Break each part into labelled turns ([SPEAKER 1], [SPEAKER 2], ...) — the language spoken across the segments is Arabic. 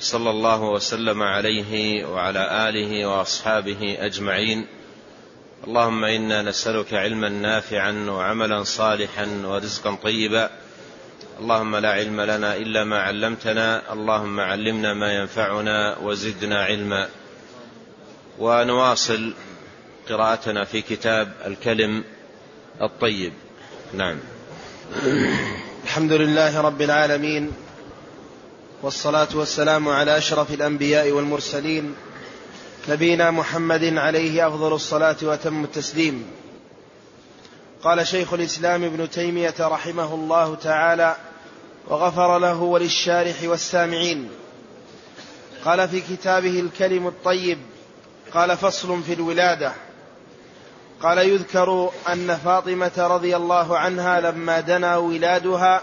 [SPEAKER 1] صلى الله وسلم عليه وعلى آله وأصحابه أجمعين. اللهم إنا نسألك علما نافعا وعملا صالحا ورزقا طيبا. اللهم لا علم لنا إلا ما علمتنا. اللهم علمنا ما ينفعنا وزدنا علما. ونواصل قراءتنا في كتاب الكلم الطيب. نعم.
[SPEAKER 2] الحمد لله رب العالمين. والصلاة والسلام على أشرف الأنبياء والمرسلين نبينا محمد عليه أفضل الصلاة وأتم التسليم. قال شيخ الإسلام ابن تيمية رحمه الله تعالى وغفر له وللشارح والسامعين قال في كتابه الكلم الطيب قال فصل في الولادة قال يذكر أن فاطمة رضي الله عنها لما دنا ولادها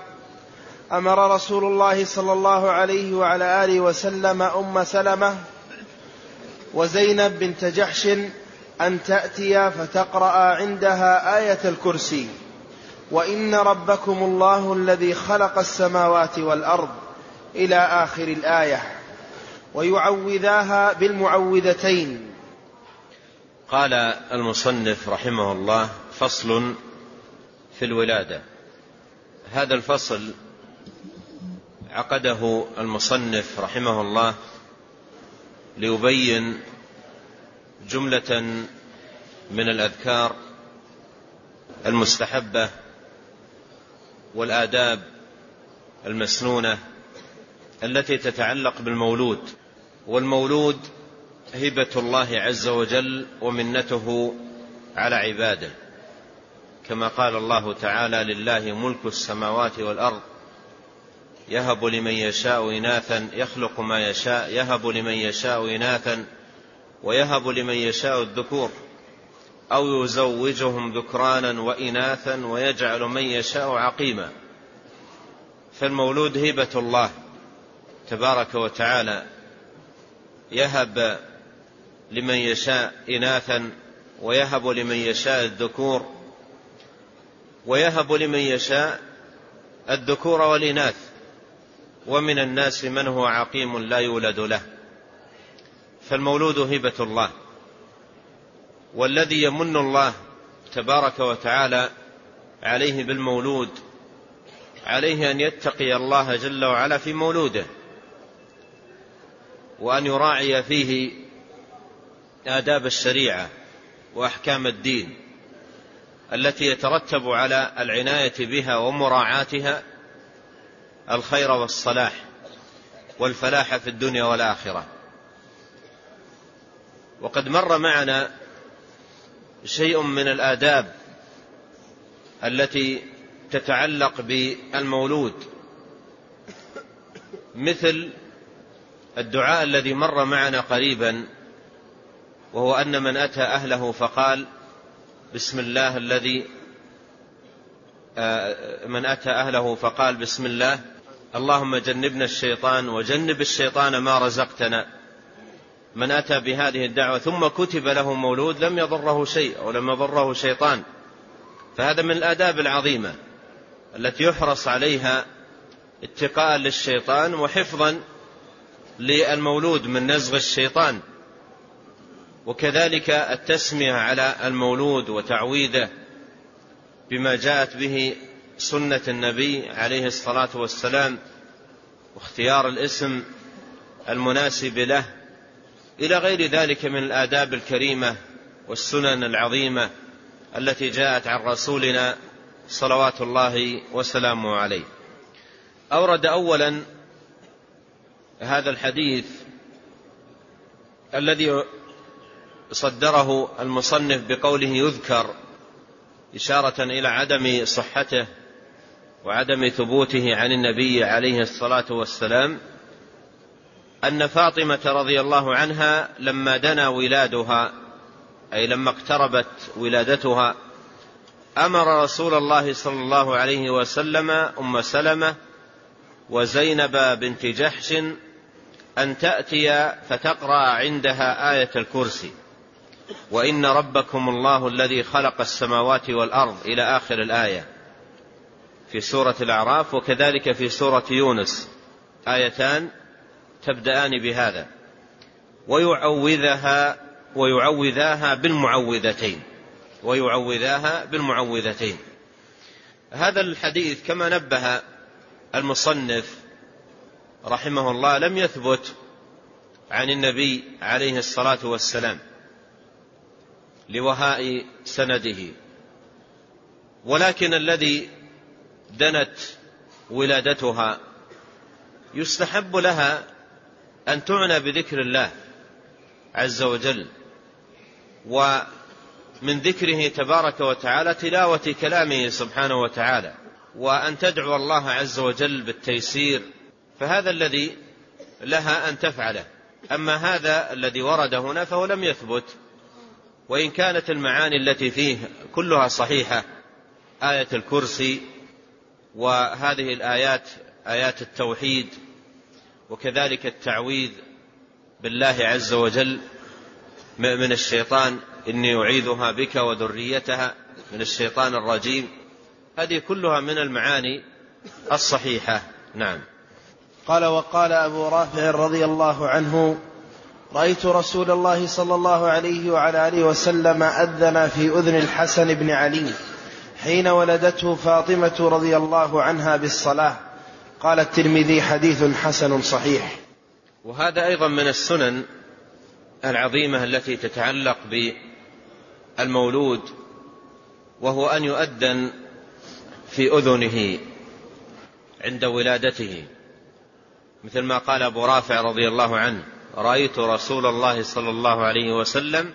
[SPEAKER 2] أمر رسول الله صلى الله عليه وعلى آله وسلم أم سلمة وزينب بنت جحش أن تاتيا فتقرأ عندها آية الكرسي. وإن ربكم الله الذي خلق السماوات والأرض إلى آخر الآية ويعوذاها بالمعوذتين.
[SPEAKER 1] قال المصنف رحمه الله فصل في الولادة. هذا الفصل عقده المصنف رحمه الله ليبين جملة من الأذكار المستحبة والآداب المسنونة التي تتعلق بالمولود والمولود هبه الله عز وجل ومنته على عباده. كما قال الله تعالى لله ملك السماوات والأرض يهب لمن يشاء إناثا يخلق ما يشاء يهب لمن يشاء إناثا ويهب لمن يشاء الذكور. أو يزوجهم ذكرانا وإناثا ويجعل من يشاء عقيما. فالمولود هبة الله تبارك وتعالى. يهب لمن يشاء إناثا ويهب لمن يشاء الذكور. ويهب لمن يشاء الذكور والإناث. ومن الناس من هو عقيم لا يولد له. فالمولود هبة الله. والذي يمن الله تبارك وتعالى عليه بالمولود عليه أن يتقي الله جل وعلا في مولوده وأن يراعي فيه آداب الشريعة وأحكام الدين التي يترتب على العناية بها ومراعاتها الخير والصلاح والفلاح في الدنيا والآخرة. وقد مر معنا شيء من الآداب التي تتعلق بالمولود مثل الدعاء الذي مر معنا قريبا وهو أن من أتى أهله فقال بسم الله الذي آه، من أتى أهله فقال بسم الله اللهم جنبنا الشيطان وجنب الشيطان ما رزقتنا. من أتى بهذه الدعوة ثم كتب له مولود لم يضره شيء أو لم يضره شيطان. فهذا من الآداب العظيمة التي يحرص عليها اتقاء للشيطان وحفظا للمولود من نزغ الشيطان. وكذلك التسمية على المولود وتعويذه بما جاءت به سنة النبي عليه الصلاة والسلام واختيار الاسم المناسب له إلى غير ذلك من الآداب الكريمة والسنن العظيمة التي جاءت عن رسولنا صلوات الله وسلامه عليه. أورد أولا هذا الحديث الذي صدره المصنف بقوله يذكر إشارة إلى عدم صحته وعدم ثبوته عن النبي عليه الصلاة والسلام أن فاطمة رضي الله عنها لما دنا ولادها أي لما اقتربت ولادتها أمر رسول الله صلى الله عليه وسلم أم سلمة وزينب بنت جحش أن تأتي فتقرأ عندها آية الكرسي. وإن ربكم الله الذي خلق السماوات والأرض إلى آخر الآية. في سورة الأعراف وكذلك في سورة يونس. آيتان تبدأان بهذا. ويعوذها ويعوذاها بالمعوذتين. ويعوذاها بالمعوذتين. هذا الحديث كما نبه المصنف رحمه الله لم يثبت عن النبي عليه الصلاة والسلام لوهاء سنده. ولكن الذي دنت ولادتها. يستحب لها أن تعنى بذكر الله عز وجل. ومن ذكره تبارك وتعالى تلاوة كلامه سبحانه وتعالى. وأن تدعو الله عز وجل بالتيسير. فهذا الذي لها أن تفعله. أما هذا الذي ورد هنا فهو لم يثبت. وإن كانت المعاني التي فيه كلها صحيحة. آية الكرسي. وهذه الآيات آيات التوحيد وكذلك التعويذ بالله عز وجل من الشيطان إني أعيذها بك وذريتها من الشيطان الرجيم. هذه كلها من المعاني الصحيحة. نعم.
[SPEAKER 2] قال وقال أبو رافع رضي الله عنه رأيت رسول الله صلى الله عليه وعلى آله وسلم أذن في أذن الحسن بن علي. حين ولدته فاطمة رضي الله عنها بالصلاة. قال الترمذي حديث حسن صحيح.
[SPEAKER 1] وهذا أيضا من السنن العظيمة التي تتعلق بالمولود وهو أن يؤذن في أذنه عند ولادته. مثل ما قال أبو رافع رضي الله عنه رأيت رسول الله صلى الله عليه وسلم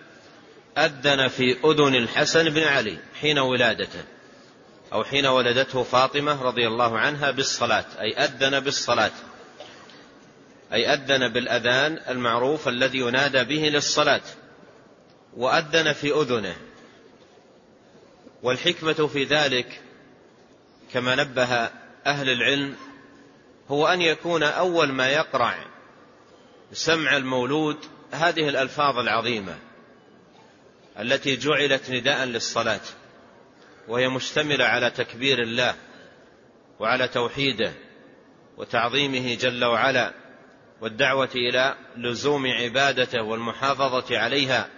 [SPEAKER 1] أذن في أذن الحسن بن علي حين ولادته. أو حين ولدته فاطمة رضي الله عنها بالصلاة أي أذن بالصلاة. أي أذن بالأذان المعروف الذي ينادى به للصلاة. وأذن في أذنه. والحكمة في ذلك كما نبه أهل العلم هو أن يكون أول ما يقرع سمع المولود هذه الألفاظ العظيمة التي جعلت نداء للصلاة. وهي مشتملة على تكبير الله وعلى توحيده وتعظيمه جل وعلا والدعوة إلى لزوم عبادته والمحافظة عليها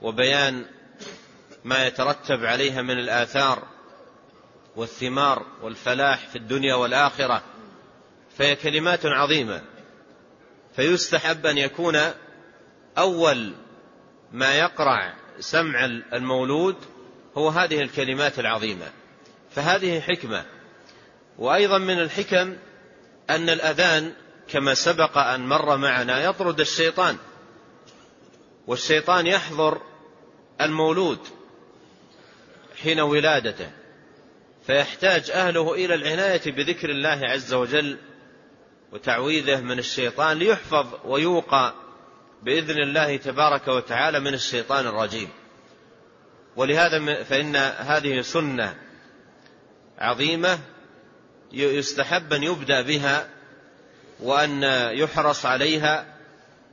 [SPEAKER 1] وبيان ما يترتب عليها من الآثار والثمار والفلاح في الدنيا والآخرة فهي كلمات عظيمة. فيستحب أن يكون أول ما يقرع سمع المولود هو هذه الكلمات العظيمة. فهذه حكمة. وأيضا من الحكم أن الأذان كما سبق أن مر معنا يطرد الشيطان. والشيطان يحضر المولود حين ولادته. فيحتاج أهله إلى العناية بذكر الله عز وجل وتعويذه من الشيطان ليحفظ ويوقى بإذن الله تبارك وتعالى من الشيطان الرجيم. ولهذا فإن هذه سنة عظيمة يستحب أن يبدأ بها وأن يحرص عليها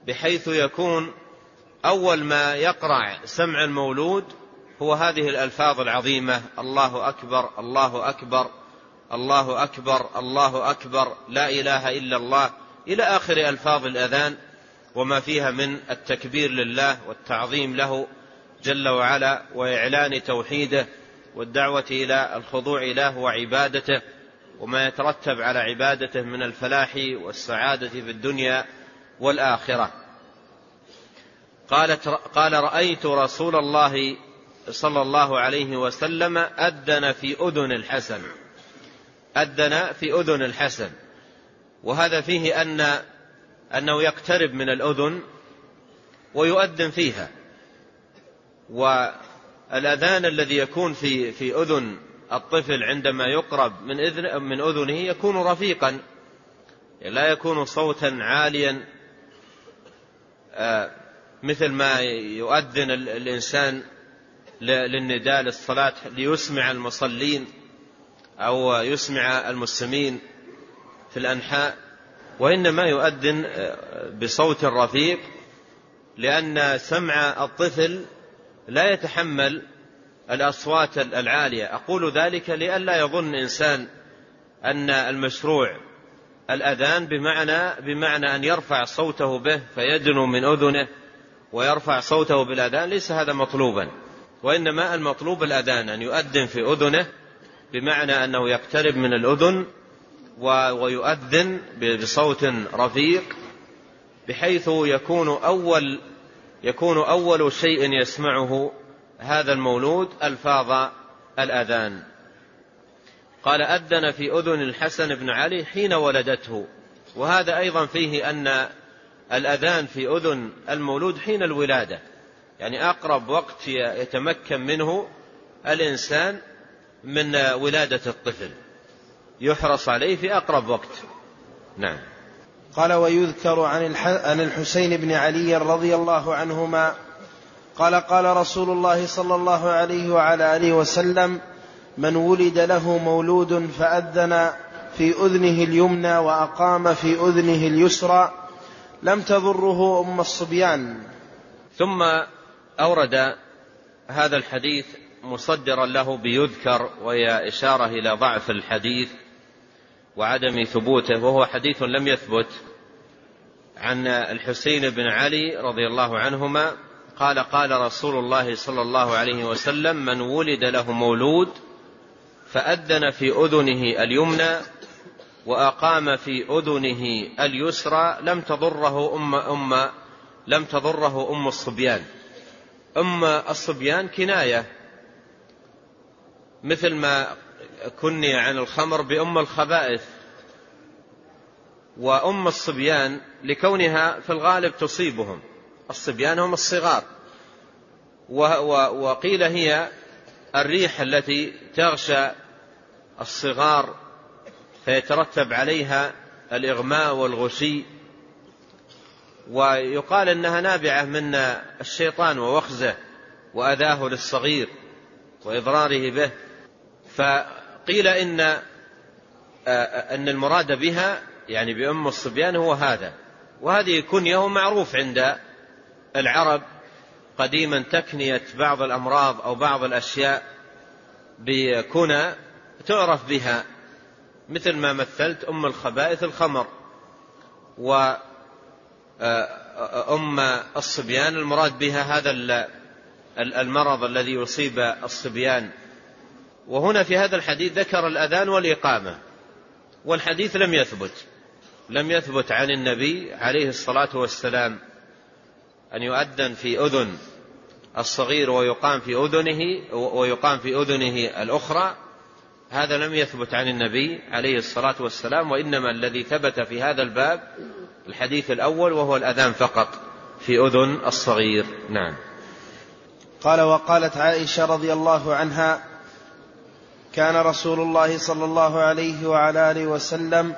[SPEAKER 1] بحيث يكون أول ما يقرع سمع المولود هو هذه الألفاظ العظيمة الله أكبر الله أكبر الله أكبر الله أكبر لا إله إلا الله إلى آخر ألفاظ الأذان وما فيها من التكبير لله والتعظيم له جل وعلا وإعلان توحيده والدعوة إلى الخضوع له وعبادته وما يترتب على عبادته من الفلاح والسعادة في الدنيا والآخرة. قالت قال رأيت رسول الله صلى الله عليه وسلم أذن في أذن الحسن. أذن في أذن الحسن. وهذا فيه أن أنه يقترب من الأذن ويؤذن فيها. والأذان الذي يكون في في أذن الطفل عندما يقرب من إذن من أذنه يكون رفيقا. لا يكون صوتا عاليا. آه، مثل ما يؤذن الإنسان للنداء للصلاة ليسمع المصلين أو يسمع المسلمين في الأنحاء. وإنما يؤذن بصوت رفيق لأن سمع الطفل لا يتحمل الأصوات العالية. أقول ذلك لئلا يظن إنسان أن المشروع الأذان بمعنى بمعنى أن يرفع صوته به فيدنو من أذنه ويرفع صوته بالأذان. ليس هذا مطلوبا. وإنما المطلوب الأذان أن يؤذن في أذنه بمعنى أنه يقترب من الأذن ويؤذن بصوت رفيق بحيث يكون أول يكون أول شيء يسمعه هذا المولود ألفاظ الأذان. قال أذن في أذن الحسن بن علي حين ولدته. وهذا أيضا فيه أن الأذان في أذن المولود حين الولادة. يعني أقرب وقت يتمكن منه الإنسان من ولادة الطفل. يحرص عليه في أقرب وقت. نعم.
[SPEAKER 2] قال ويذكر عن عن الحسين بن علي رضي الله عنهما قال قال رسول الله صلى الله عليه وعلى آله وسلم من ولد له مولود فأذن في أذنه اليمنى وأقام في أذنه اليسرى لم تضره أم الصبيان.
[SPEAKER 1] ثم أورد هذا الحديث مصدرا له بيذكر وهي إشارة إلى ضعف الحديث وعدم ثبوته وهو حديث لم يثبت. عن الحسين بن علي رضي الله عنهما قال قال رسول الله صلى الله عليه وسلم من ولد له مولود فأذن في أذنه اليمنى وأقام في أذنه اليسرى لم تضره أم أم لم تضره أم الصبيان. أم الصبيان كناية مثل ما كني عن الخمر بأم الخبائث. وأم الصبيان لكونها في الغالب تصيبهم. الصبيان هم الصغار وقيل هي الريح التي تغشى الصغار فيترتب عليها الإغماء والغشي. ويقال إنها نابعة من الشيطان ووخزه وأذاه للصغير وإضراره به. فقيل إن إن المراد بها يعني بأم الصبيان هو هذا. وهذه كنية معروف عند العرب قديما تكنية بعض الأمراض أو بعض الأشياء بكنى تعرف بها مثل ما مثلت أم الخبائث الخمر وأم الصبيان المراد بها هذا المرض الذي يصيب الصبيان. وهنا في هذا الحديث ذكر الأذان والإقامة والحديث لم يثبت. لم يثبت عن النبي عليه الصلاة والسلام أن يؤذن في أذن الصغير ويقام في أذنه ويقام في أذنه الأخرى. هذا لم يثبت عن النبي عليه الصلاة والسلام وإنما الذي ثبت في هذا الباب الحديث الأول وهو الأذان فقط في أذن الصغير. نعم.
[SPEAKER 2] قال وقالت عائشة رضي الله عنها كان رسول الله صلى الله عليه وعلى آله وسلم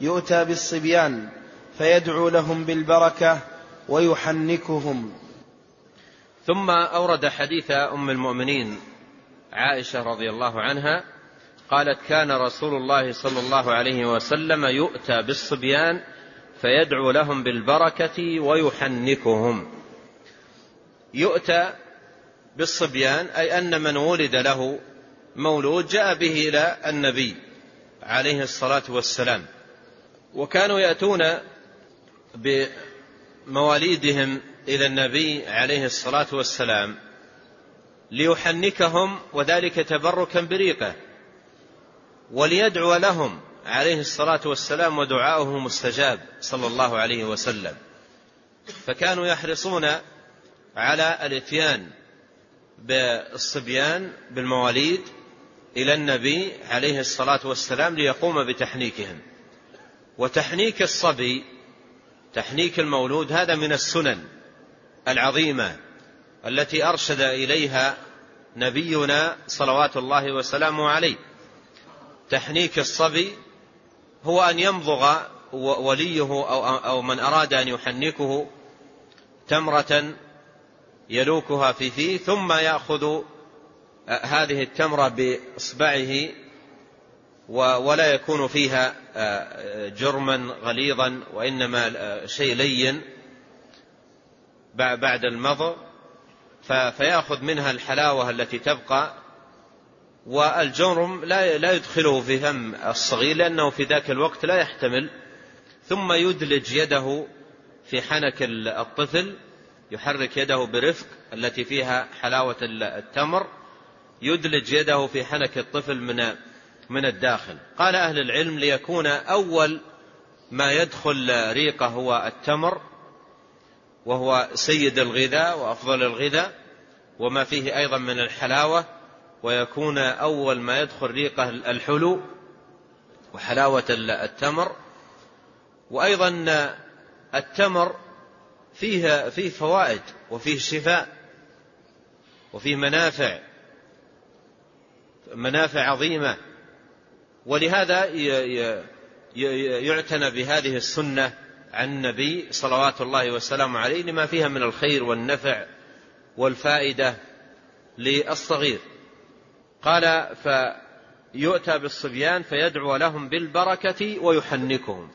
[SPEAKER 2] يؤتى بالصبيان فيدعو لهم بالبركة ويحنكهم.
[SPEAKER 1] ثم أورد حديث أم المؤمنين عائشة رضي الله عنها قالت كان رسول الله صلى الله عليه وسلم يؤتى بالصبيان فيدعو لهم بالبركة ويحنكهم. يؤتى بالصبيان أي أن من ولد له مولود جاء به إلى النبي عليه الصلاة والسلام. وكانوا يأتون بمواليدهم إلى النبي عليه الصلاة والسلام ليحنكهم وذلك تبركا بريقه وليدعو لهم عليه الصلاة والسلام ودعاؤه مستجاب صلى الله عليه وسلم. فكانوا يحرصون على الإتيان بالصبيان بالمواليد إلى النبي عليه الصلاة والسلام ليقوم بتحنيكهم. وتحنيك الصبي تحنيك المولود هذا من السنن العظيمة التي أرشد إليها نبينا صلوات الله وسلامه عليه. تحنيك الصبي هو أن يمضغ وليه أو من أراد أن يحنكه تمرة يلوكها في فيه ثم يأخذ هذه التمرة بإصبعه ولا يكون فيها جرما غليظا وإنما شيء لين بعد المضغ فيأخذ منها الحلاوة التي تبقى والجرم لا لا يدخله في فم الصغير لأنه في ذاك الوقت لا يحتمل ثم يدلج يده في حنك الطفل يحرك يده برفق التي فيها حلاوة التمر يدلج يده في حنك الطفل من من الداخل. قال أهل العلم ليكون أول ما يدخل ريقه هو التمر وهو سيد الغذاء وأفضل الغذاء وما فيه أيضا من الحلاوة ويكون أول ما يدخل ريقه الحلو وحلاوة التمر. وأيضا التمر فيه فيه فوائد وفيه شفاء وفيه منافع منافع عظيمة. ولهذا يعتنى بهذه السنة عن النبي صلوات الله وسلامه عليه لما فيها من الخير والنفع والفائدة للصغير. قال فيؤتى بالصبيان فيدعو لهم بالبركة ويحنكهم.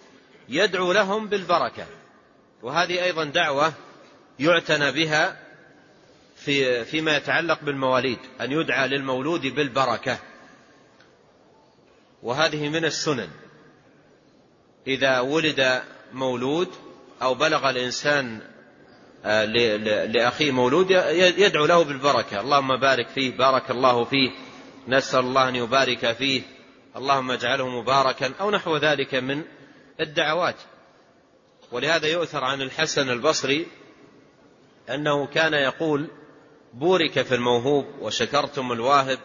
[SPEAKER 1] يدعو لهم بالبركة. وهذه أيضا دعوة يعتنى بها في فيما يتعلق بالمواليد أن يدعى للمولود بالبركة. وهذه من السنن. إذا ولد مولود أو بلغ الإنسان آه، لأخيه مولود يدعو له بالبركة. اللهم بارك فيه بارك الله فيه. نسأل الله أن يبارك فيه. اللهم اجعله مباركا أو نحو ذلك من الدعوات. ولهذا يؤثر عن الحسن البصري أنه كان يقول بورك في الموهوب وشكرتم الواهب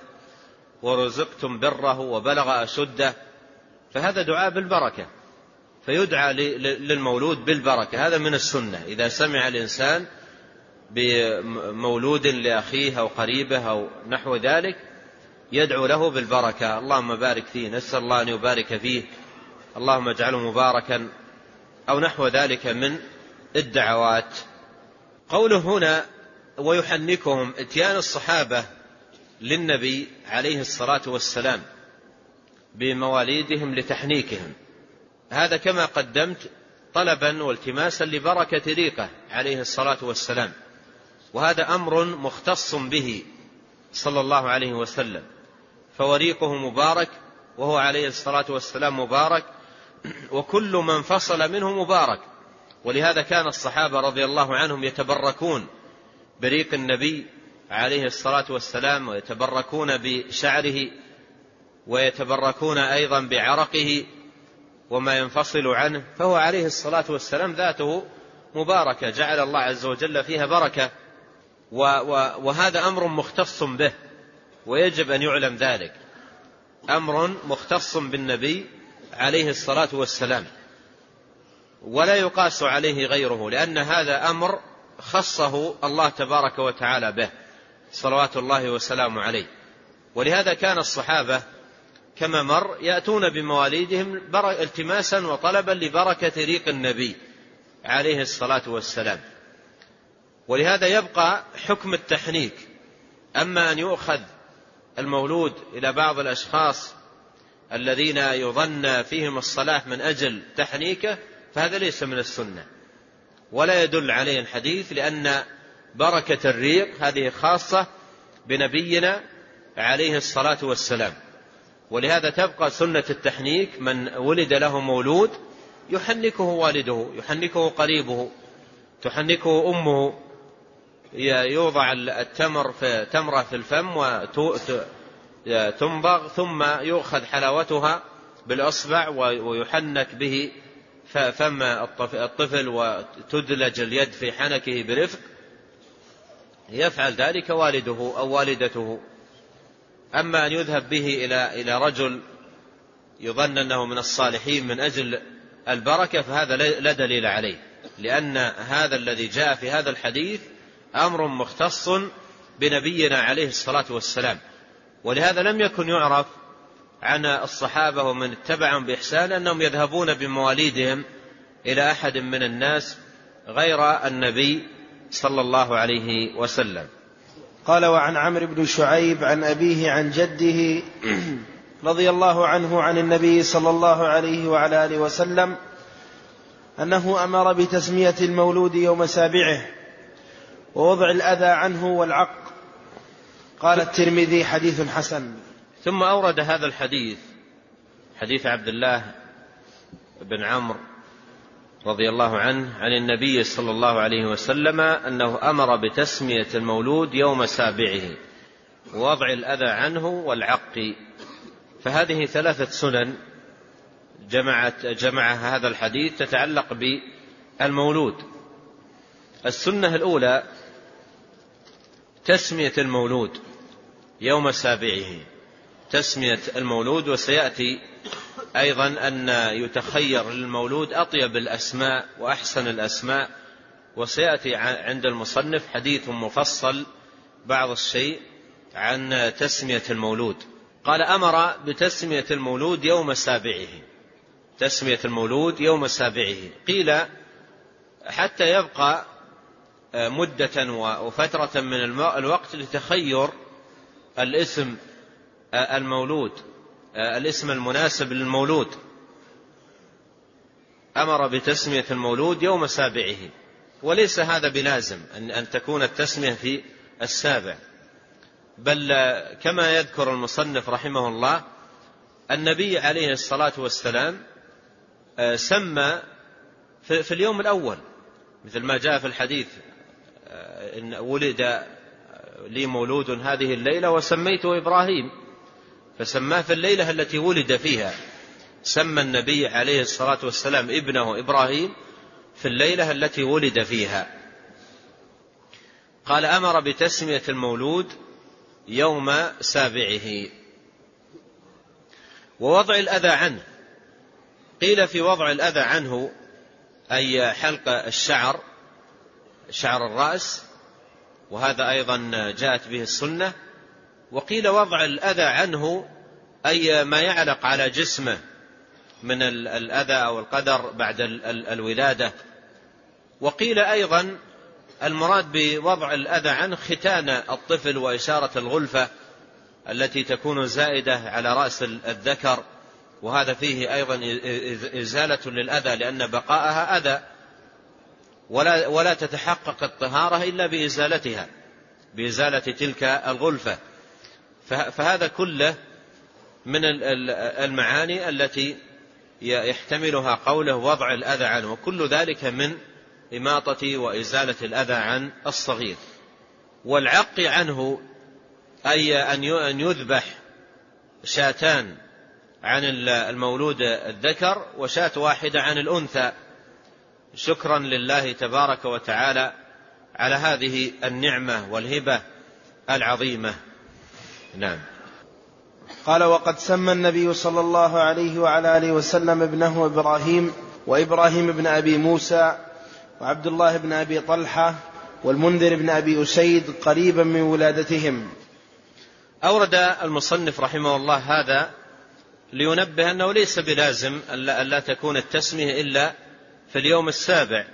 [SPEAKER 1] ورزقتم بره وبلغ أشده فهذا دعاء بالبركة فيدعى للمولود بالبركة هذا من السنة. إذا سمع الإنسان بمولود لأخيه أو قريبه أو نحو ذلك يدعو له بالبركة. اللهم بارك فيه نسأل الله أن يبارك فيه. اللهم اجعله مباركا أو نحو ذلك من الدعوات. قوله هنا ويحنكهم إتيان الصحابة للنبي عليه الصلاة والسلام بمواليدهم لتحنيكهم. هذا كما قدمت طلبا والتماسا لبركة ريقة عليه الصلاة والسلام. وهذا أمر مختص به صلى الله عليه وسلم. فوريقه مبارك وهو عليه الصلاة والسلام مبارك وكل من فصل منه مبارك. ولهذا كان الصحابة رضي الله عنهم يتبركون بريق النبي عليه الصلاة والسلام ويتبركون بشعره ويتبركون أيضا بعرقه وما ينفصل عنه فهو عليه الصلاة والسلام ذاته مباركة جعل الله عز وجل فيها بركة وهذا أمر مختص به ويجب أن يعلم ذلك. أمر مختص بالنبي عليه الصلاة والسلام. ولا يقاس عليه غيره لأن هذا أمر خصه الله تبارك وتعالى به. صلوات الله وسلامه عليه. ولهذا كان الصحابة كما مر يأتون بمواليدهم التماسا وطلبا لبركة ريق النبي عليه الصلاة والسلام. ولهذا يبقى حكم التحنيك. أما أن يؤخذ المولود إلى بعض الأشخاص الذين يظن فيهم الصلاح من أجل تحنيكه فهذا ليس من السنة. ولا يدل عليه الحديث لأن بركة الريق هذه خاصة بنبينا عليه الصلاة والسلام. ولهذا تبقى سنة التحنيك من ولد له مولود يحنكه والده يحنكه قريبه تحنكه أمه. يوضع التمر في تمرة في الفم وتنضغ ثم يؤخذ حلاوتها بالأصبع ويحنك به فم الطفل وتدلج اليد في حنكه برفق. يفعل ذلك والده أو والدته. أما أن يذهب به إلى إلى رجل يظن أنه من الصالحين من أجل البركة فهذا لا دليل عليه لأن هذا الذي جاء في هذا الحديث أمر مختص بنبينا عليه الصلاة والسلام. ولهذا لم يكن يعرف عن الصحابة ومن اتبعهم بإحسان أنهم يذهبون بمواليدهم إلى أحد من الناس غير النبي صلى الله عليه وسلم.
[SPEAKER 2] قال وعن عمرو بن شعيب عن أبيه عن جده رضي الله عنه عن النبي صلى الله عليه وعلى آله وسلم أنه أمر بتسمية المولود يوم سابعه ووضع الأذى عنه والعق. قال الترمذي حديث حسن.
[SPEAKER 1] ثم أورد هذا الحديث حديث عبد الله بن عمرو رضي الله عنه عن النبي صلى الله عليه وسلم أنه أمر بتسمية المولود يوم سابعه ووضع الأذى عنه والعق. فهذه ثلاثة سنن جمعت جمعها هذا الحديث تتعلق بالمولود. السنة الأولى تسمية المولود يوم سابعه. تسمية المولود وسيأتي أيضا أن يتخير للمولود أطيب الأسماء وأحسن الأسماء وسيأتي عند المصنف حديث مفصل بعض الشيء عن تسمية المولود. قال أمر بتسمية المولود يوم سابعه. تسمية المولود يوم سابعه. قيل حتى يبقى مدة وفترة من الوقت لتخير الاسم المولود. الاسم المناسب للمولود. أمر بتسمية المولود يوم سابعه. وليس هذا بلازم ان تكون التسمية في السابع. بل كما يذكر المصنف رحمه الله النبي عليه الصلاة والسلام آه، سمى في اليوم الأول. مثل ما جاء في الحديث آه، إن ولد لي مولود هذه الليلة وسميته إبراهيم. فسماه في الليلة التي ولد فيها. سمى النبي عليه الصلاة والسلام ابنه إبراهيم في الليلة التي ولد فيها. قال أمر بتسمية المولود يوم سابعه. ووضع الأذى عنه. قيل في وضع الأذى عنه أي حلق الشعر شعر الرأس وهذا أيضا جاءت به السنة وقيل وضع الأذى عنه أي ما يعلق على جسمه من الأذى أو القدر بعد الولادة. وقيل أيضا المراد بوضع الأذى عنه ختان الطفل وإشارة الغلفة التي تكون زائدة على رأس الذكر. وهذا فيه أيضا إزالة للأذى لأن بقاءها أذى. ولا, ولا تتحقق الطهارة إلا بإزالتها بإزالة تلك الغلفة. فهذا كله من المعاني التي يحتملها قوله وضع الأذى عنه. وكل ذلك من إماطة وإزالة الأذى عن الصغير. والعق عنه أي أن يذبح شاتان عن المولود الذكر وشاة واحدة عن الأنثى. شكرا لله تبارك وتعالى على هذه النعمة والهبة العظيمة. نعم.
[SPEAKER 2] قال وقد سمى النبي صلى الله عليه وعلى آله وسلم ابنه إبراهيم وإبراهيم بن أبي موسى وعبد الله بن أبي طلحة والمنذر بن أبي أسيد قريبا من ولادتهم.
[SPEAKER 1] أورد المصنف رحمه الله هذا لينبه أنه ليس بلازم الا لا تكون التسمية إلا في اليوم السابع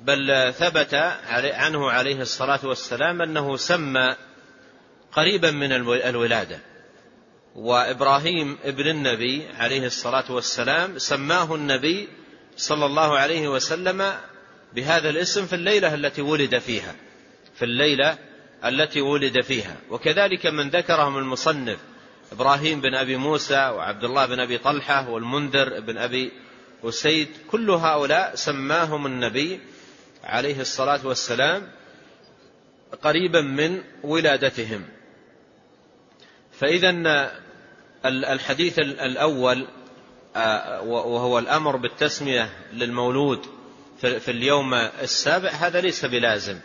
[SPEAKER 1] بل ثبت عنه عليه الصلاة والسلام أنه سمى قريبا من الولادة. وإبراهيم ابن النبي عليه الصلاة والسلام سماه النبي صلى الله عليه وسلم بهذا الاسم في الليلة التي ولد فيها. في الليلة التي ولد فيها. وكذلك من ذكرهم المصنف إبراهيم بن أبي موسى وعبد الله بن أبي طلحة والمنذر بن أبي أسيد كل هؤلاء سماهم النبي عليه الصلاة والسلام قريبا من ولادتهم. فإذا الحديث الأول آه، وهو الأمر بالتسمية للمولود في اليوم السابع هذا ليس بلازم.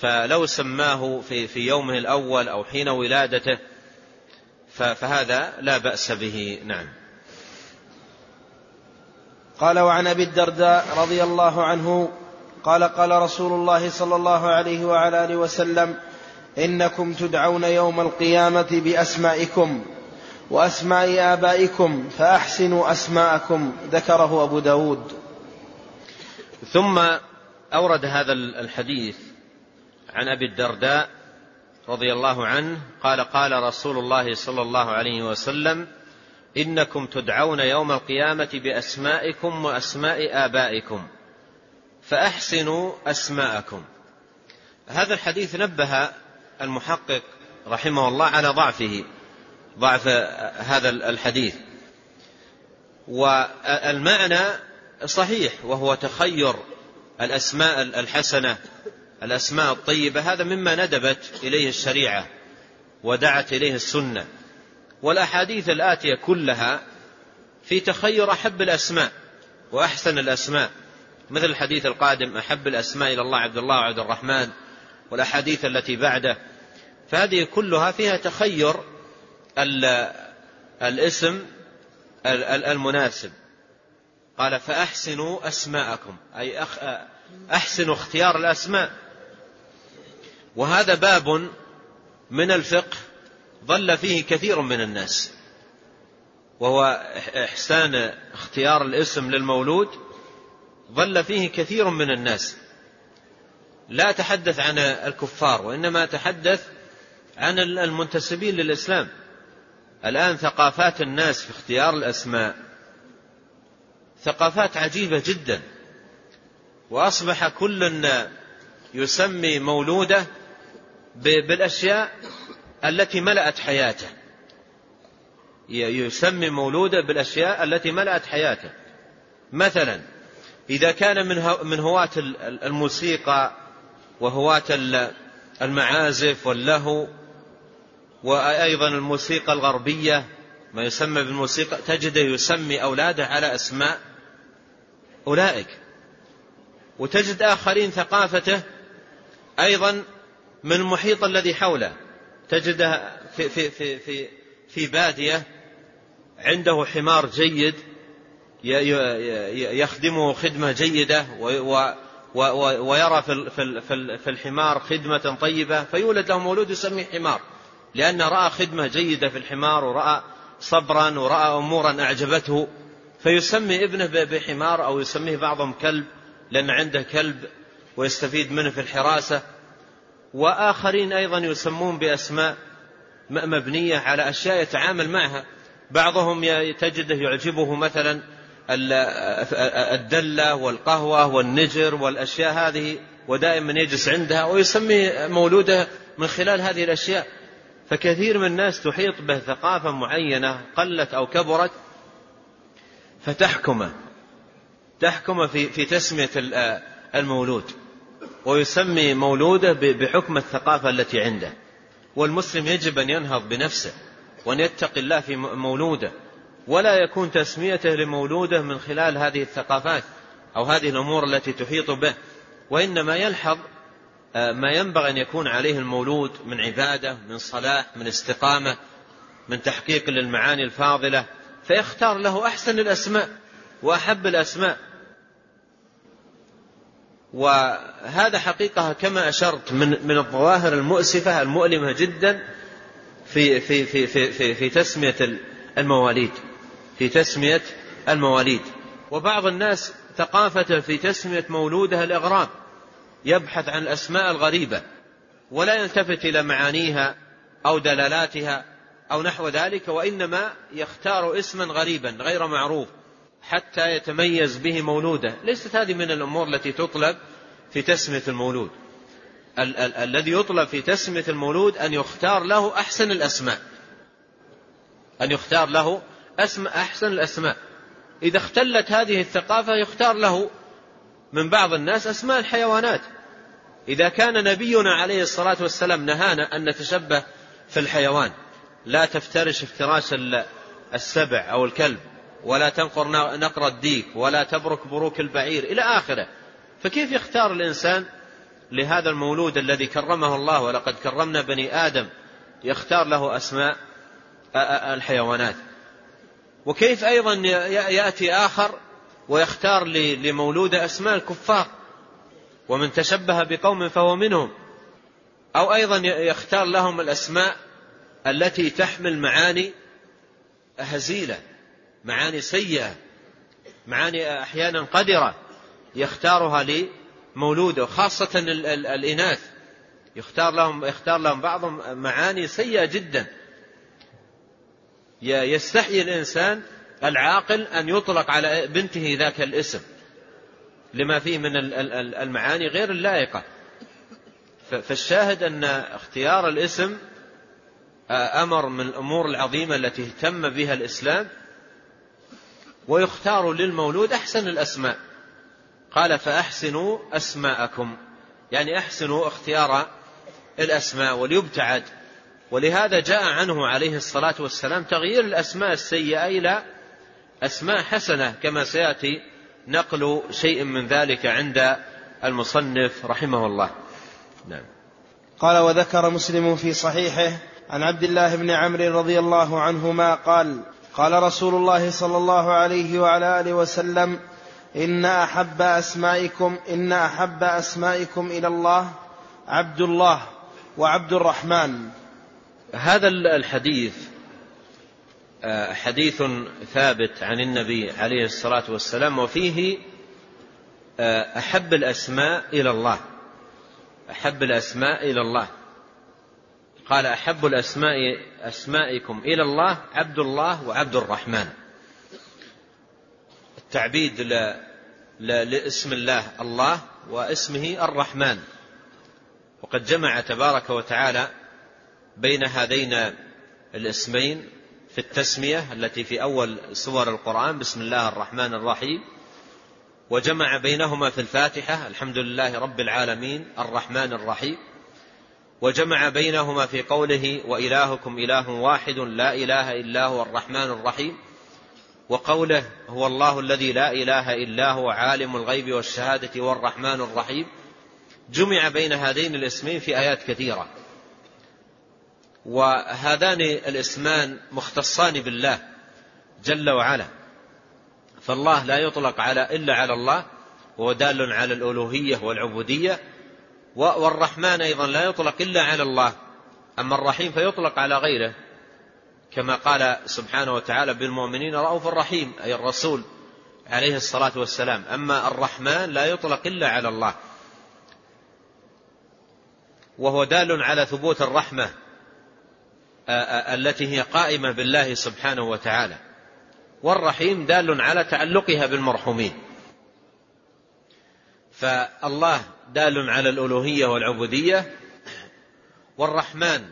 [SPEAKER 1] فلو سماه في في يومه الأول أو حين ولادته فهذا لا بأس به. نعم.
[SPEAKER 2] قال وعن أبي الدرداء رضي الله عنه قال قال رسول الله صلى الله عليه وعلى آله وسلم إنكم تدعون يوم القيامة بأسمائكم وأسماء آبائكم فأحسنوا أسماءكم ذكره أبو داود.
[SPEAKER 1] ثم أورد هذا الحديث عن أبي الدرداء رضي الله عنه قال قال رسول الله صلى الله عليه وسلم إنكم تدعون يوم القيامة بأسمائكم وأسماء آبائكم فأحسنوا أسماءكم. هذا الحديث نبه المحقق رحمه الله على ضعفه ضعف هذا الحديث. والمعنى صحيح وهو تخير الأسماء الحسنة الأسماء الطيبة هذا مما ندبت إليه الشريعة ودعت إليه السنة. والأحاديث الآتية كلها في تخير أحب الأسماء وأحسن الأسماء. مثل الحديث القادم أحب الأسماء إلى الله عبد الله وعبد الرحمن. والأحاديث التي بعده فهذه كلها فيها تخير الاسم المناسب. قال فأحسنوا أسماءكم. أي أحسنوا اختيار الأسماء. وهذا باب من الفقه ضل فيه كثير من الناس وهو إحسان اختيار الاسم للمولود ضل فيه كثير من الناس. لا تحدث عن الكفار وإنما تحدث عن المنتسبين للإسلام. الآن ثقافات الناس في اختيار الأسماء ثقافات عجيبة جدا. وأصبح كل يسمي مولوده بالأشياء التي ملأت حياته. يسمي مولوده بالأشياء التي ملأت حياته. مثلا إذا كان من هواة الموسيقى وهواة المعازف واللهو وأيضا الموسيقى الغربية ما يسمى بالموسيقى تجده يسمي أولاده على أسماء أولئك. وتجد آخرين ثقافته أيضا من المحيط الذي حوله. تجده في, في, في, في, في بادية عنده حمار جيد يخدمه خدمة جيدة ويرى في الحمار خدمة طيبة فيولد له مولود يسميه حمار. لأن رأى خدمة جيدة في الحمار ورأى صبرا ورأى أمورا أعجبته. فيسمي ابنه بحمار أو يسميه بعضهم كلب لأن عنده كلب ويستفيد منه في الحراسة. وآخرين أيضا يسمون بأسماء مبنية على أشياء يتعامل معها. بعضهم تجده يعجبه مثلا الدلة والقهوة والنجر والأشياء هذه ودائما يجلس عندها ويسمي مولوده من خلال هذه الأشياء. فكثير من الناس تحيط به ثقافة معينة قلت أو كبرت فتحكمه تحكم في في تسمية المولود ويسمي مولوده بحكم الثقافة التي عنده. والمسلم يجب أن ينهض بنفسه وأن يتقي الله في مولوده. ولا يكون تسميته لمولوده من خلال هذه الثقافات أو هذه الأمور التي تحيط به وإنما يلحظ آه، ما ينبغي أن يكون عليه المولود من عبادة من صلاح من استقامة من تحقيق للمعاني الفاضلة فيختار له أحسن الأسماء وأحب الأسماء. وهذا حقيقة كما أشرت من من الظواهر المؤسفة المؤلمة جدا في في في في في, في تسمية المواليد. في تسمية المواليد. وبعض الناس ثقافة في تسمية مولوده الإغراب يبحث عن الأسماء الغريبة ولا يلتفت إلى معانيها أو دلالاتها أو نحو ذلك وإنما يختار اسما غريبا غير معروف حتى يتميز به مولوده. ليست هذه من الأمور التي تطلب في تسمية المولود. ال- ال- الذي يطلب في تسمية المولود أن يختار له أحسن الأسماء. أن يختار له أسماء أحسن الأسماء. إذا اختلت هذه الثقافة يختار له من بعض الناس أسماء الحيوانات. إذا كان نبينا عليه الصلاة والسلام نهانا أن نتشبه في الحيوان لا تفترش افتراش السبع أو الكلب ولا تنقر نقر الديك ولا تبرك بروك البعير إلى آخره. فكيف يختار الإنسان لهذا المولود الذي كرمه الله ولقد كرمنا بني آدم يختار له أسماء الحيوانات. وكيف أيضا يأتي آخر ويختار لمولود أسماء الكفار ومن تشبه بقوم فهو منهم أو أيضا يختار لهم الأسماء التي تحمل معاني هزيلة معاني سيئة معاني أحيانا قدرة يختارها مولوده خاصة الإناث. يختار لهم يختار لهم بعضهم معاني سيئة جدا. يستحيي الإنسان العاقل أن يطلق على بنته ذاك الاسم لما فيه من المعاني غير اللائقة. فالشاهد أن اختيار الاسم أمر من الأمور العظيمة التي اهتم بها الإسلام ويختار للمولود أحسن الأسماء. قال فأحسنوا أسماءكم. يعني أحسنوا اختيار الأسماء وليبتعد. ولهذا جاء عنه عليه الصلاة والسلام تغيير الأسماء السيئة إلى أسماء حسنة كما سيأتي نقل شيء من ذلك عند المصنف رحمه الله. نعم.
[SPEAKER 2] قال وذكر مسلم في صحيحه عن عبد الله بن عمرو رضي الله عنهما قال قال رسول الله صلى الله عليه وعلى آله وسلم إن أحب أسمائكم إن أحب أسمائكم إلى الله عبد الله وعبد الرحمن.
[SPEAKER 1] هذا الحديث آه، حديث ثابت عن النبي عليه الصلاة والسلام وفيه آه، أحب الأسماء إلى الله. أحب الأسماء إلى الله. قال أحب الأسماء أسمائكم إلى الله عبد الله وعبد الرحمن. التعبيد لاسم الله الله واسمه الرحمن. وقد جمع تبارك وتعالى بين هذين الاسمين في التسمية التي في أول سور القرآن بسم الله الرحمن الرحيم. وجمع بينهما في الفاتحة الحمد لله رب العالمين الرحمن الرحيم. وجمع بينهما في قوله وإلهكم إله واحد لا إله إلا هو الرحمن الرحيم وقوله هو الله الذي لا إله إلا هو عالم الغيب والشهادة والرحمن الرحيم جمع بين هذين الاسمين في آيات كثيرة. وهذان الاسمان مختصان بالله جل وعلا. فالله لا يطلق على إلا على الله وهو دال على الألوهية والعبودية والرحمن أيضا لا يطلق إلا على الله. أما الرحيم فيطلق على غيره كما قال سبحانه وتعالى بالمؤمنين رؤوف رحيم أي الرسول عليه الصلاة والسلام. أما الرحمن لا يطلق إلا على الله وهو دال على ثبوت الرحمة. التي هي قائمة بالله سبحانه وتعالى. والرحيم دال على تعلقها بالمرحومين. فالله دال على الألوهية والعبودية والرحمن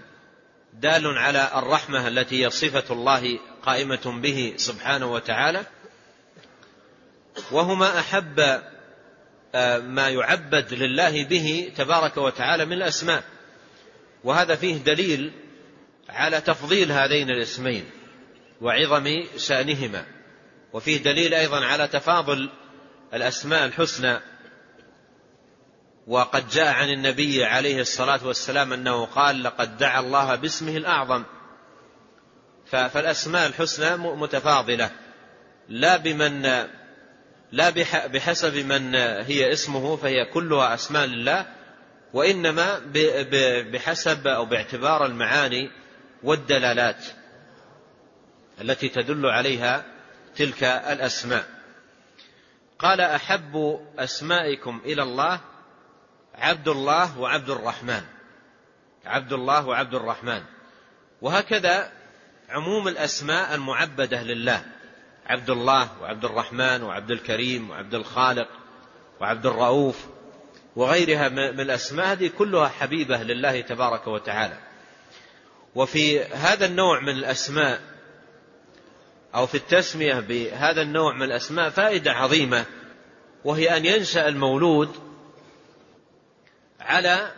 [SPEAKER 1] دال على الرحمة التي هي صفة الله قائمة به سبحانه وتعالى. وهما آه، ما يعبد لله به تبارك وتعالى من الأسماء. وهذا فيه دليل على تفضيل هذين الاسمين وعظم شأنهما وفيه دليل أيضا على تفاضل الأسماء الحسنى. وقد جاء عن النبي عليه الصلاة والسلام أنه قال لقد دعا الله باسمه الأعظم فالأسماء الحسنى متفاضلة. لا بمن لا بحسب من هي اسمه فهي كلها أسماء لله وإنما بحسب أو باعتبار المعاني والدلالات التي تدل عليها تلك الأسماء. قال أحب أسمائكم إلى الله عبد الله وعبد الرحمن. عبد الله وعبد الرحمن. وهكذا عموم الأسماء المعبدة لله. عبد الله وعبد الرحمن وعبد الكريم وعبد الخالق وعبد الرؤوف وغيرها من الأسماء هذه كلها حبيبة لله تبارك وتعالى. وفي هذا النوع من الأسماء أو في التسمية بهذا النوع من الأسماء فائدة عظيمة وهي أن ينشأ المولود على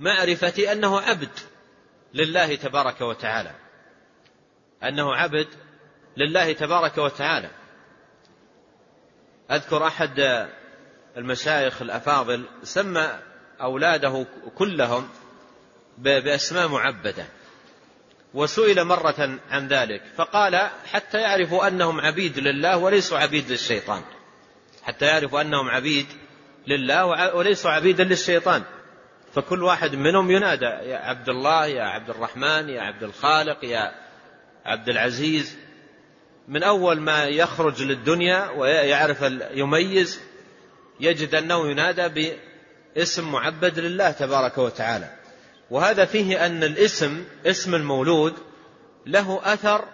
[SPEAKER 1] معرفة أنه عبد لله تبارك وتعالى. أنه عبد لله تبارك وتعالى. أذكر أحد المشايخ الأفاضل سمى أولاده كلهم بأسماء معبدة. وسئل مرة عن ذلك فقال حتى يعرفوا أنهم عبيد لله وليسوا عبيد للشيطان. حتى يعرفوا أنهم عبيد لله وليسوا عبيدا للشيطان. فكل واحد منهم ينادى يا عبد الله يا عبد الرحمن يا عبد الخالق يا عبد العزيز. من أول ما يخرج للدنيا ويعرف يميز يجد أنه ينادى اسم معبد لله تبارك وتعالى. وهذا فيه أن الاسم اسم المولود له أثر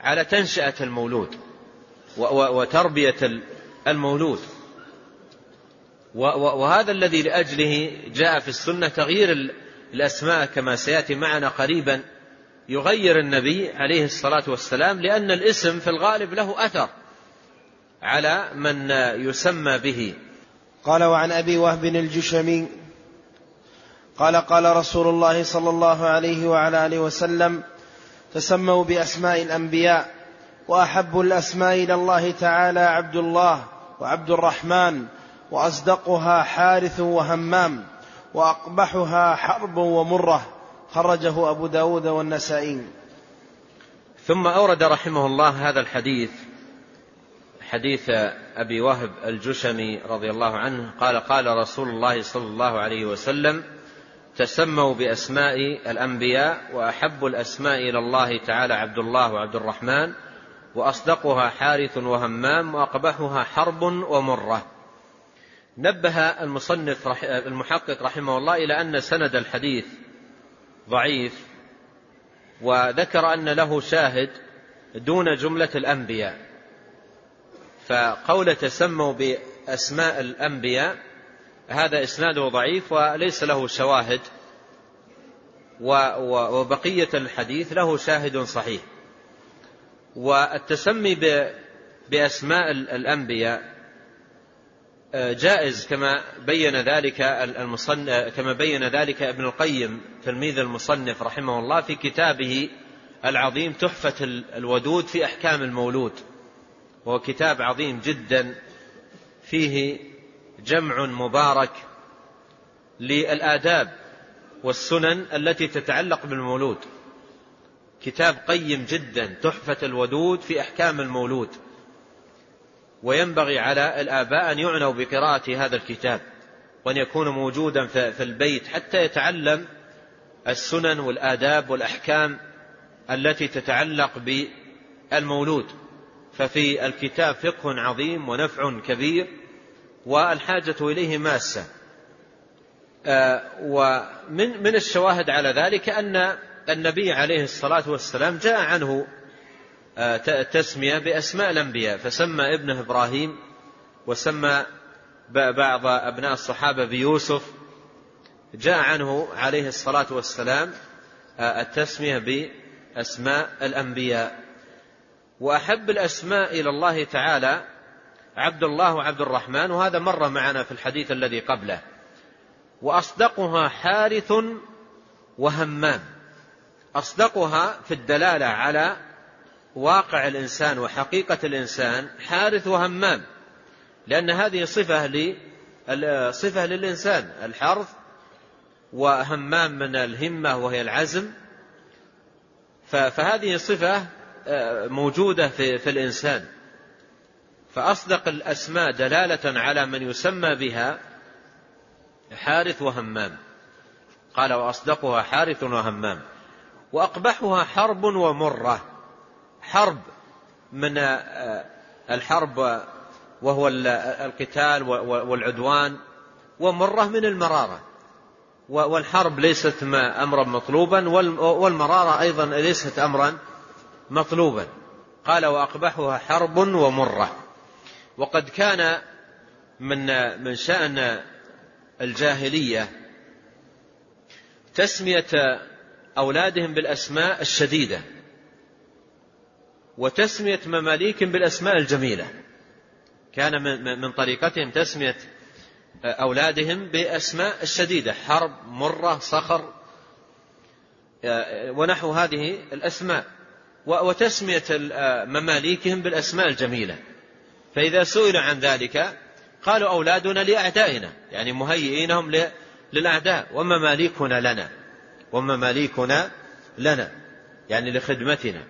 [SPEAKER 1] على تنشأة المولود وتربية المولود. وهذا الذي لأجله جاء في السنة تغيير الأسماء كما سيأتي معنا قريبا يغير النبي عليه الصلاة والسلام لأن الاسم في الغالب له أثر على من يسمى به.
[SPEAKER 2] قال وعن أبي وهب الجشمي قال قال رسول الله صلى الله عليه وعلى آله وسلم تسموا بأسماء الأنبياء وأحب الأسماء إلى الله تعالى عبد الله وعبد الرحمن وأصدقها حارث وهمام وأقبحها حرب ومرة خرجه أبو داود والنسائي.
[SPEAKER 1] ثم أورد رحمه الله هذا الحديث حديث أبي وهب الجشمي رضي الله عنه قال قال رسول الله صلى الله عليه وسلم تسموا بأسماء الأنبياء وأحب الأسماء إلى الله تعالى عبد الله وعبد الرحمن وأصدقها حارث وهمام وأقبحها حرب ومرة. نبه المصنف المحقق رحمه الله إلى أن سند الحديث ضعيف وذكر أن له شاهد دون جملة الأنبياء. فقول تسموا بأسماء الأنبياء هذا إسناده ضعيف وليس له شواهد وبقية الحديث له شاهد صحيح. والتسمي بأسماء الأنبياء جائز كما بين ذلك المصنف كما بين ذلك ابن القيم تلميذ المصنف رحمه الله في كتابه العظيم تحفة الودود في أحكام المولود. وهو كتاب عظيم جدا فيه جمع مبارك للآداب والسنن التي تتعلق بالمولود. كتاب قيم جدا تحفة الودود في أحكام المولود. وينبغي على الآباء أن يعنوا بقراءة هذا الكتاب وأن يكون موجودا في البيت حتى يتعلم السنن والآداب والأحكام التي تتعلق بالمولود. ففي الكتاب فقه عظيم ونفع كبير والحاجة إليه ماسة. آه، ومن من الشواهد على ذلك أن النبي عليه الصلاة والسلام جاء عنه التسمية بأسماء الأنبياء فسمى ابنه إبراهيم وسمى بعض أبناء الصحابة بيوسف. جاء عنه عليه الصلاة والسلام التسمية بأسماء الأنبياء. وأحب الأسماء إلى الله تعالى عبد الله وعبد الرحمن وهذا مر معنا في الحديث الذي قبله. وأصدقها حارث وهمام. أصدقها في الدلالة على واقع الإنسان وحقيقة الإنسان حارث وهمام. لأن هذه صفة صفة للإنسان. الحرث وهمام من الهمة وهي العزم. فهذه صفة آه، موجودة في, في الإنسان. فأصدق الأسماء دلالة على من يسمى بها حارث وهمام. قال وأصدقها حارث وهمام. وأقبحها حرب ومرة. حرب من آه، الحرب وهو القتال والعدوان ومرة من المرارة. والحرب ليست أمرا مطلوبا والمرارة أيضا ليست أمرا مطلوبا. قال وأقبحها حرب ومرة. وقد كان من من شأن الجاهلية تسمية أولادهم بالأسماء الشديدة وتسمية مماليك بالأسماء الجميلة. كان من طريقتهم تسمية أولادهم بأسماء الشديدة حرب مرة صخر ونحو هذه الأسماء. وتسمية مماليكهم بالأسماء الجميلة. فإذا سئلوا عن ذلك قالوا أولادنا لأعدائنا يعني مهيئينهم للأعداء ومماليكنا لنا ومماليكنا لنا يعني لخدمتنا.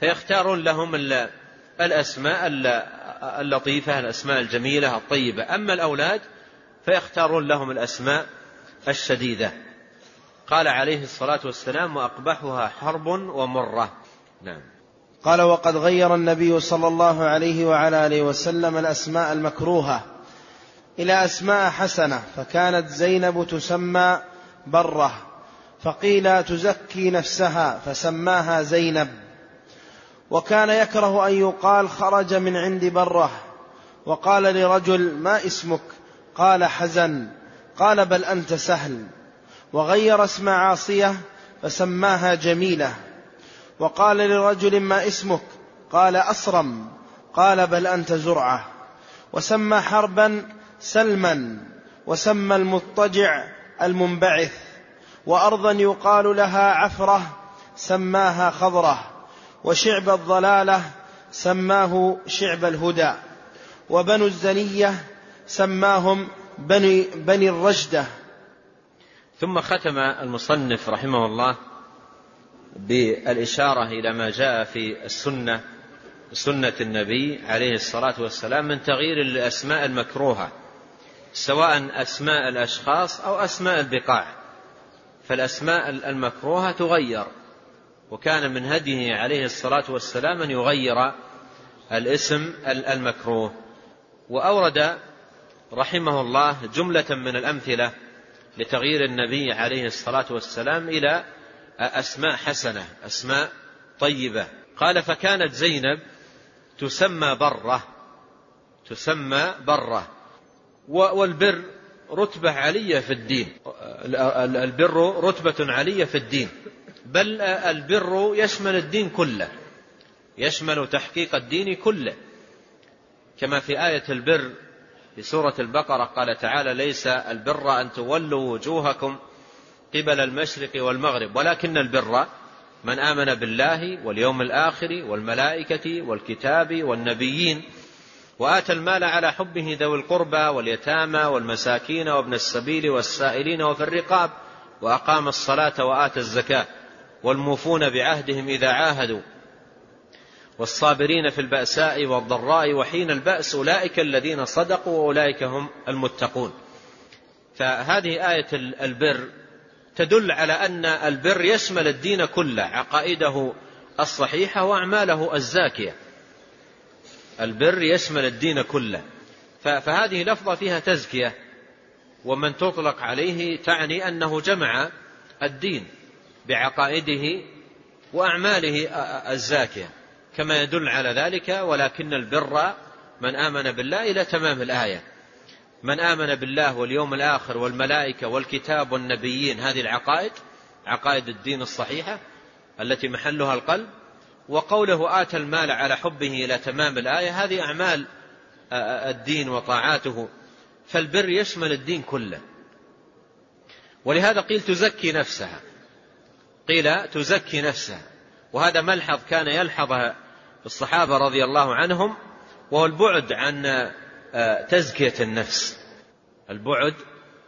[SPEAKER 1] فيختارون لهم الأسماء اللطيفة الأسماء الجميلة الطيبة. أما الأولاد فيختارون لهم الأسماء الشديدة. قال عليه الصلاة والسلام وأقبحها حرب ومرة. نعم.
[SPEAKER 2] قال وقد غير النبي صلى الله عليه وعلى آله وسلم الأسماء المكروهة إلى أسماء حسنة فكانت زينب تسمى برة فقيل تزكي نفسها فسماها زينب. وكان يكره أن يقال خرج من عند برة. وقال لرجل ما اسمك؟ قال حزن. قال بل أنت سهل. وغير اسم عاصية فسماها جميلة. وقال لرجل ما اسمك؟ قال أصرم قال بل أنت زرعة. وسمى حربا سلما. وسمى المضطجع المنبعث. وأرضا يقال لها عفرة سماها خضرة. وشعب الضلالة سماه شعب الهدى. وبنو الزنية سماهم بني, بني الرجدة
[SPEAKER 1] ثم ختم المصنف رحمه الله بالإشارة إلى ما جاء في السنة سنة النبي عليه الصلاة والسلام من تغيير الأسماء المكروهة سواء أسماء الأشخاص أو أسماء البقاع. فالأسماء المكروهة تغير وكان من هديه عليه الصلاة والسلام أن يغير الاسم المكروه. وأورد رحمه الله جملة من الأمثلة لتغيير النبي عليه الصلاة والسلام إلى أسماء حسنة أسماء طيبة. قال فكانت زينب تسمى برة تسمى برة. والبر رتبة علية في الدين. البر رتبة علية في الدين. بل البر يشمل الدين كله يشمل تحقيق الدين كله. كما في آية البر في سورة البقرة قال تعالى ليس البر أن تولوا وجوهكم قبل المشرق والمغرب ولكن البر من آمن بالله واليوم الآخر والملائكة والكتاب والنبيين وآتى المال على حبه ذوي القربى واليتامى والمساكين وابن السبيل والسائلين وفي الرقاب وأقام الصلاة وآتى الزكاة والموفون بعهدهم إذا عاهدوا. والصابرين في البأساء والضراء وحين البأس أولئك الذين صدقوا وأولئك هم المتقون. فهذه آية البر تدل على أن البر يشمل الدين كله عقائده الصحيحة وأعماله الزاكية. البر يشمل الدين كله. فهذه لفظة فيها تزكية ومن تطلق عليه تعني أنه جمع الدين بعقائده وأعماله الزاكية. كما يدل على ذلك ولكن البر من آمن بالله إلى تمام الآية. من آمن بالله واليوم الآخر والملائكة والكتاب والنبيين هذه العقائد عقائد الدين الصحيحة التي محلها القلب وقوله آتى المال على حبه إلى تمام الآية هذه أعمال الدين وطاعاته. فالبر يشمل الدين كله. ولهذا قيل تزكي نفسها. قيل تزكي نفسها. وهذا ملحظ كان يلحظ الصحابة رضي الله عنهم وهو البعد عن تزكية النفس. البعد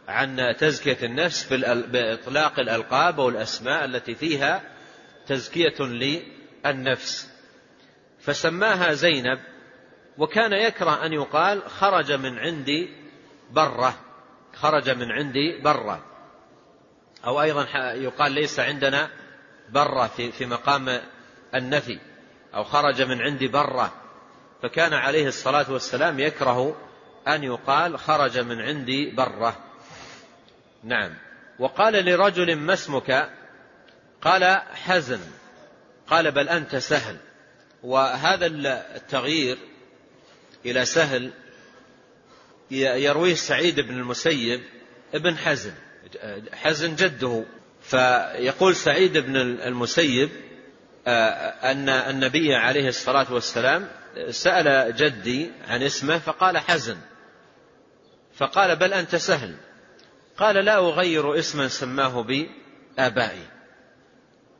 [SPEAKER 1] عن تزكية النفس بإطلاق الألقاب والأسماء التي فيها تزكية النفس فسماها زينب وكان يكره أن يقال خرج من عندي برة. خرج من عندي برة. أو أيضا يقال ليس عندنا برة في مقام النفي. أو خرج من عندي برة. فكان عليه الصلاة والسلام يكره أن يقال خرج من عندي برة. نعم. وقال لرجل ما اسمك؟ قال حزن. قال بل أنت سهل. وهذا التغيير إلى سهل يرويه سعيد بن المسيب ابن حزن. حزن جده. فيقول سعيد بن المسيب أن النبي عليه الصلاة والسلام سأل جدي عن اسمه فقال حزن. فقال بل أنت سهل. قال لا أغير اسما سماه بي آبائي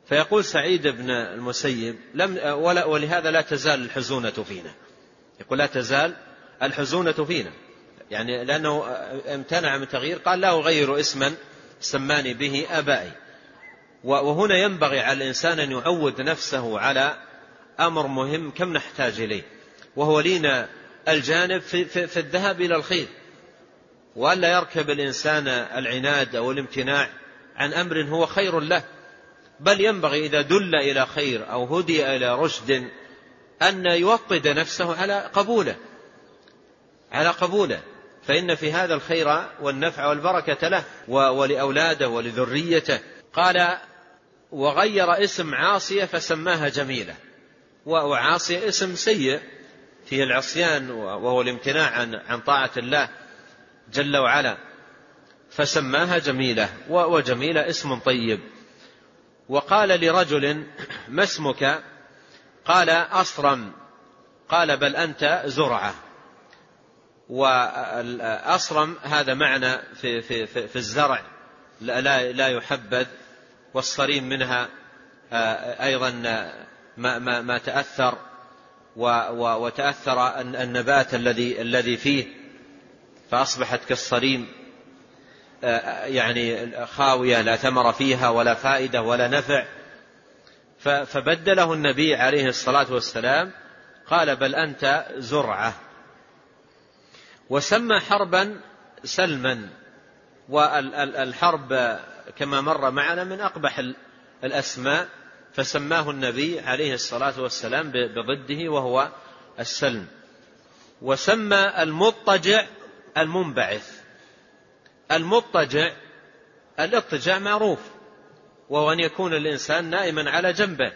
[SPEAKER 1] فيقول سعيد بن المسيب لم ولا ولهذا لا تزال الحزونة فينا. يقول لا تزال الحزونة فينا. يعني لأنه امتنع من تغيير قال لا أغير اسما سماني به آبائي. وهنا ينبغي على الإنسان أن يعود نفسه على أمر مهم كم نحتاج إليه وهو لينا الجانب في, في, في الذهاب إلى الخير. وألا يركب الإنسان العناد أو الامتناع عن أمر هو خير له بل ينبغي إذا دل إلى خير أو هدي إلى رشد أن يوطد نفسه على قبوله على قبوله. فإن في هذا الخير والنفع والبركة له ولأولاده ولذريته. قال وغير اسم عاصية فسماها جميلة. وعاصية اسم سيء فيه العصيان وهو الامتناع عن عن طاعة الله جل وعلا فسماها جميلة وجميلة اسم طيب. وقال لرجل ما اسمك؟ قال أصرم قال بل أنت زرعة. وأصرم هذا معنى في, في, في, في الزرع لا, لا يحبذ والصريم منها آه، أيضا ما, ما, ما تأثر وتأثر النبات الذي الذي فيه فأصبحت كالصريم. آه، يعني خاوية لا ثمر فيها ولا فائدة ولا نفع. فبدله النبي عليه الصلاة والسلام قال بل أنت زرعة. وسمى حربا سلما. والحرب كما مر معنا من أقبح الأسماء. فسماه النبي عليه الصلاة والسلام بضده وهو السلم. وسمى المضطجع المنبعث. المضطجع الاضطجاع معروف وهو أن يكون الإنسان نائما على جنبه.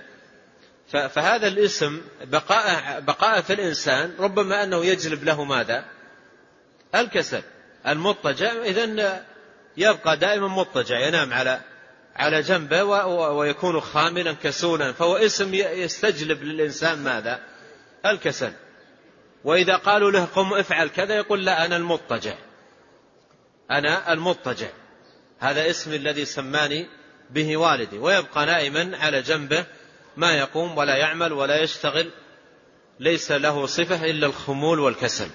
[SPEAKER 1] فهذا الاسم بقاء في الإنسان ربما أنه يجلب له ماذا؟ الكسل. المضطجع إذا يبقى دائما مضطجع ينام على على جنبه ويكون خاملا كسولا. فهو اسم يستجلب للإنسان ماذا؟ الكسل. وإذا قالوا له قم افعل كذا يقول لا أنا المضطجع. أنا المضطجع. هذا اسم الذي سماني به والدي. ويبقى نائما على جنبه ما يقوم ولا يعمل ولا يشتغل. ليس له صفة إلا الخمول والكسل.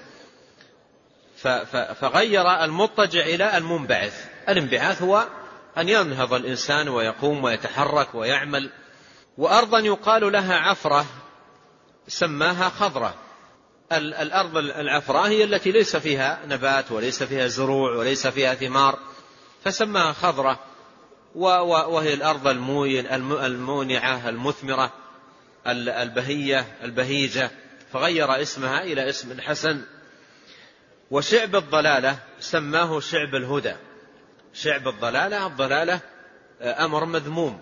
[SPEAKER 1] فغير المضطجع إلى المنبعث. الانبعاث هو أن ينهض الإنسان ويقوم ويتحرك ويعمل. وأرضا يقال لها عفرة سماها خضرة. الأرض العفراء هي التي ليس فيها نبات وليس فيها زروع وليس فيها ثمار فسماها خضرة. وهي الأرض المونعة المثمرة البهية البهيجة. فغير اسمها إلى اسم حسن. وشعب الضلالة سماه شعب الهدى. شعب الضلالة الضلالة آه، أمر مذموم.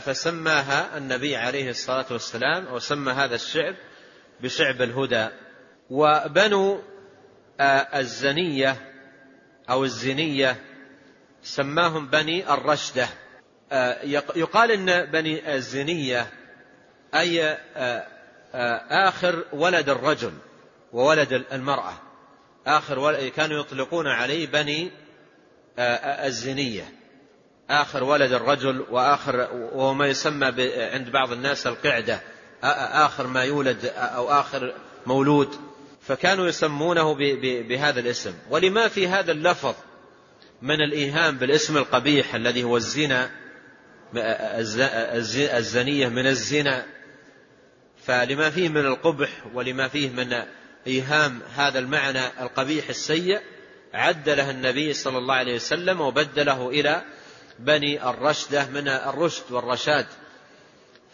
[SPEAKER 1] فسماها النبي عليه الصلاة والسلام وسمى هذا الشعب بشعب الهدى. وبنو آه، الزنية أو الزنية سماهم بني الرشدة. آه، يقال إن بني الزنية أي آخر ولد الرجل وولد المرأة. آخر كانوا يطلقون عليه بني الزنية. آخر ولد الرجل وآخر وهو ما يسمى عند بعض الناس القعدة. آخر ما يولد أو آخر مولود. فكانوا يسمونه بهذا الاسم. ولما في هذا اللفظ من الإيهام بالاسم القبيح الذي هو الزنا الزنية من الزنا فلما فيه من القبح ولما فيه من إيهام هذا المعنى القبيح السيء عدله النبي صلى الله عليه وسلم وبدله إلى بني الرشدة من الرشد والرشاد.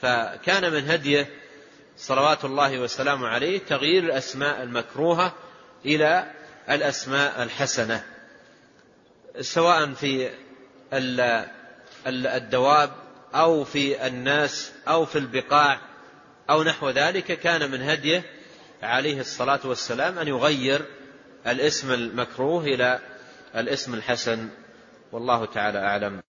[SPEAKER 1] فكان من هديه صلوات الله وسلامه عليه تغيير الأسماء المكروهة إلى الأسماء الحسنة سواء في الدواب أو في الناس أو في البقاع أو نحو ذلك كان من هديه عليه الصلاة والسلام أن يغير الاسم المكروه إلى الاسم الحسن والله تعالى أعلم.